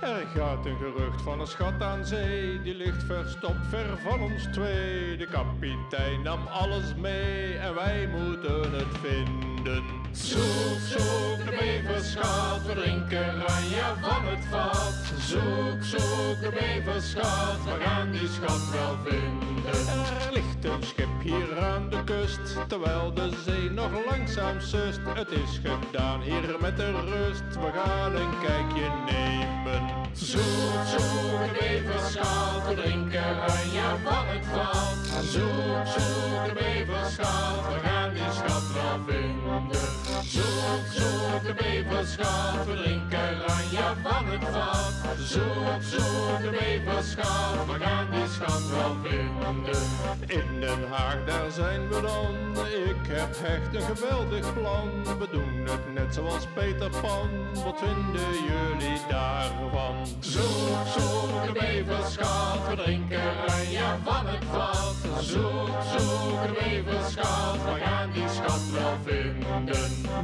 Er gaat een gerucht van een schat aan zee, die ligt verstopt ver van ons twee. De kapitein nam alles mee en wij moeten het vinden. Zoek, zoek de beverschat, we drinken ranja van het vat. Zoek, zoek de beverschat, we gaan die schat wel vinden. Er ligt een schip hier aan de kust, terwijl de zee nog langzaam sust. Het is gedaan hier met de rust, we gaan een kijkje nemen. Zoek de beverschat, we drinken ranja van het vat. Zoek, zoek de we gaan die schat wel vinden. Zoek de beverschat, we drinken het. Zoek, zoek de beverschat, we gaan die schat wel vinden. In Den Haag, daar zijn we dan. Ik heb echt een geweldig plan. We doen het net zoals Peter Pan. Wat vinden jullie daarvan? Zoek, zoek de beverschat, we drinken ranja van het vat. Zoek, zoek de beverschat, we gaan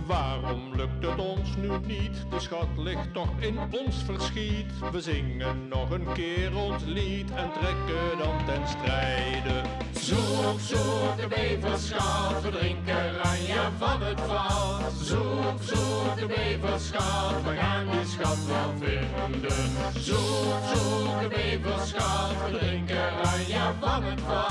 Waarom lukt het ons nu niet? De schat ligt toch in ons verschiet. We zingen nog een keer ons lied en trekken dan ten strijde. Zoek, zoek de beverschat, we drinken ranja van het vat. Zoek, zoek de beverschat, we gaan die schat wel vinden. Zoek, zoek de beverschat, we drinken van het vat.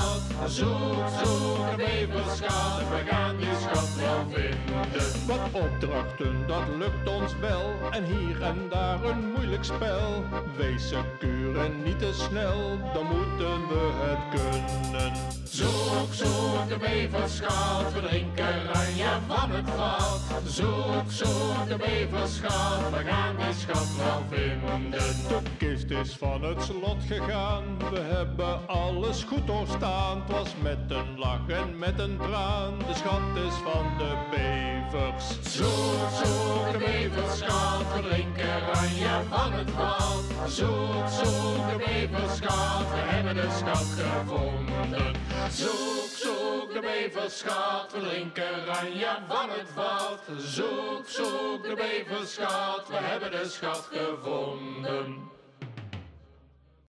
Zoek, zoek de beverschat, we gaan die schat wel vinden. Wat opdrachten, dat lukt ons wel. En hier en daar een moeilijk spel. Wees secuur en niet te snel, dan moeten we het kunnen. Zoek, zoek de beverschat, we drinken ranja van het vat. Zoek, zoek de beverschat, we gaan die schat wel vinden. De kist is van het slot gegaan, we hebben alles goed doorstaan. Het was met een lach en met een traan, de schat is van de bevers. Zoek, zoek de beverschat, we drinken ranja van het vat. Zoek, zoek de beverschat, we hebben de schat gevonden. Zoek, zoek de beverschat, we drinken van het vat. Zoek, zoek de beverschat, we hebben de schat gevonden.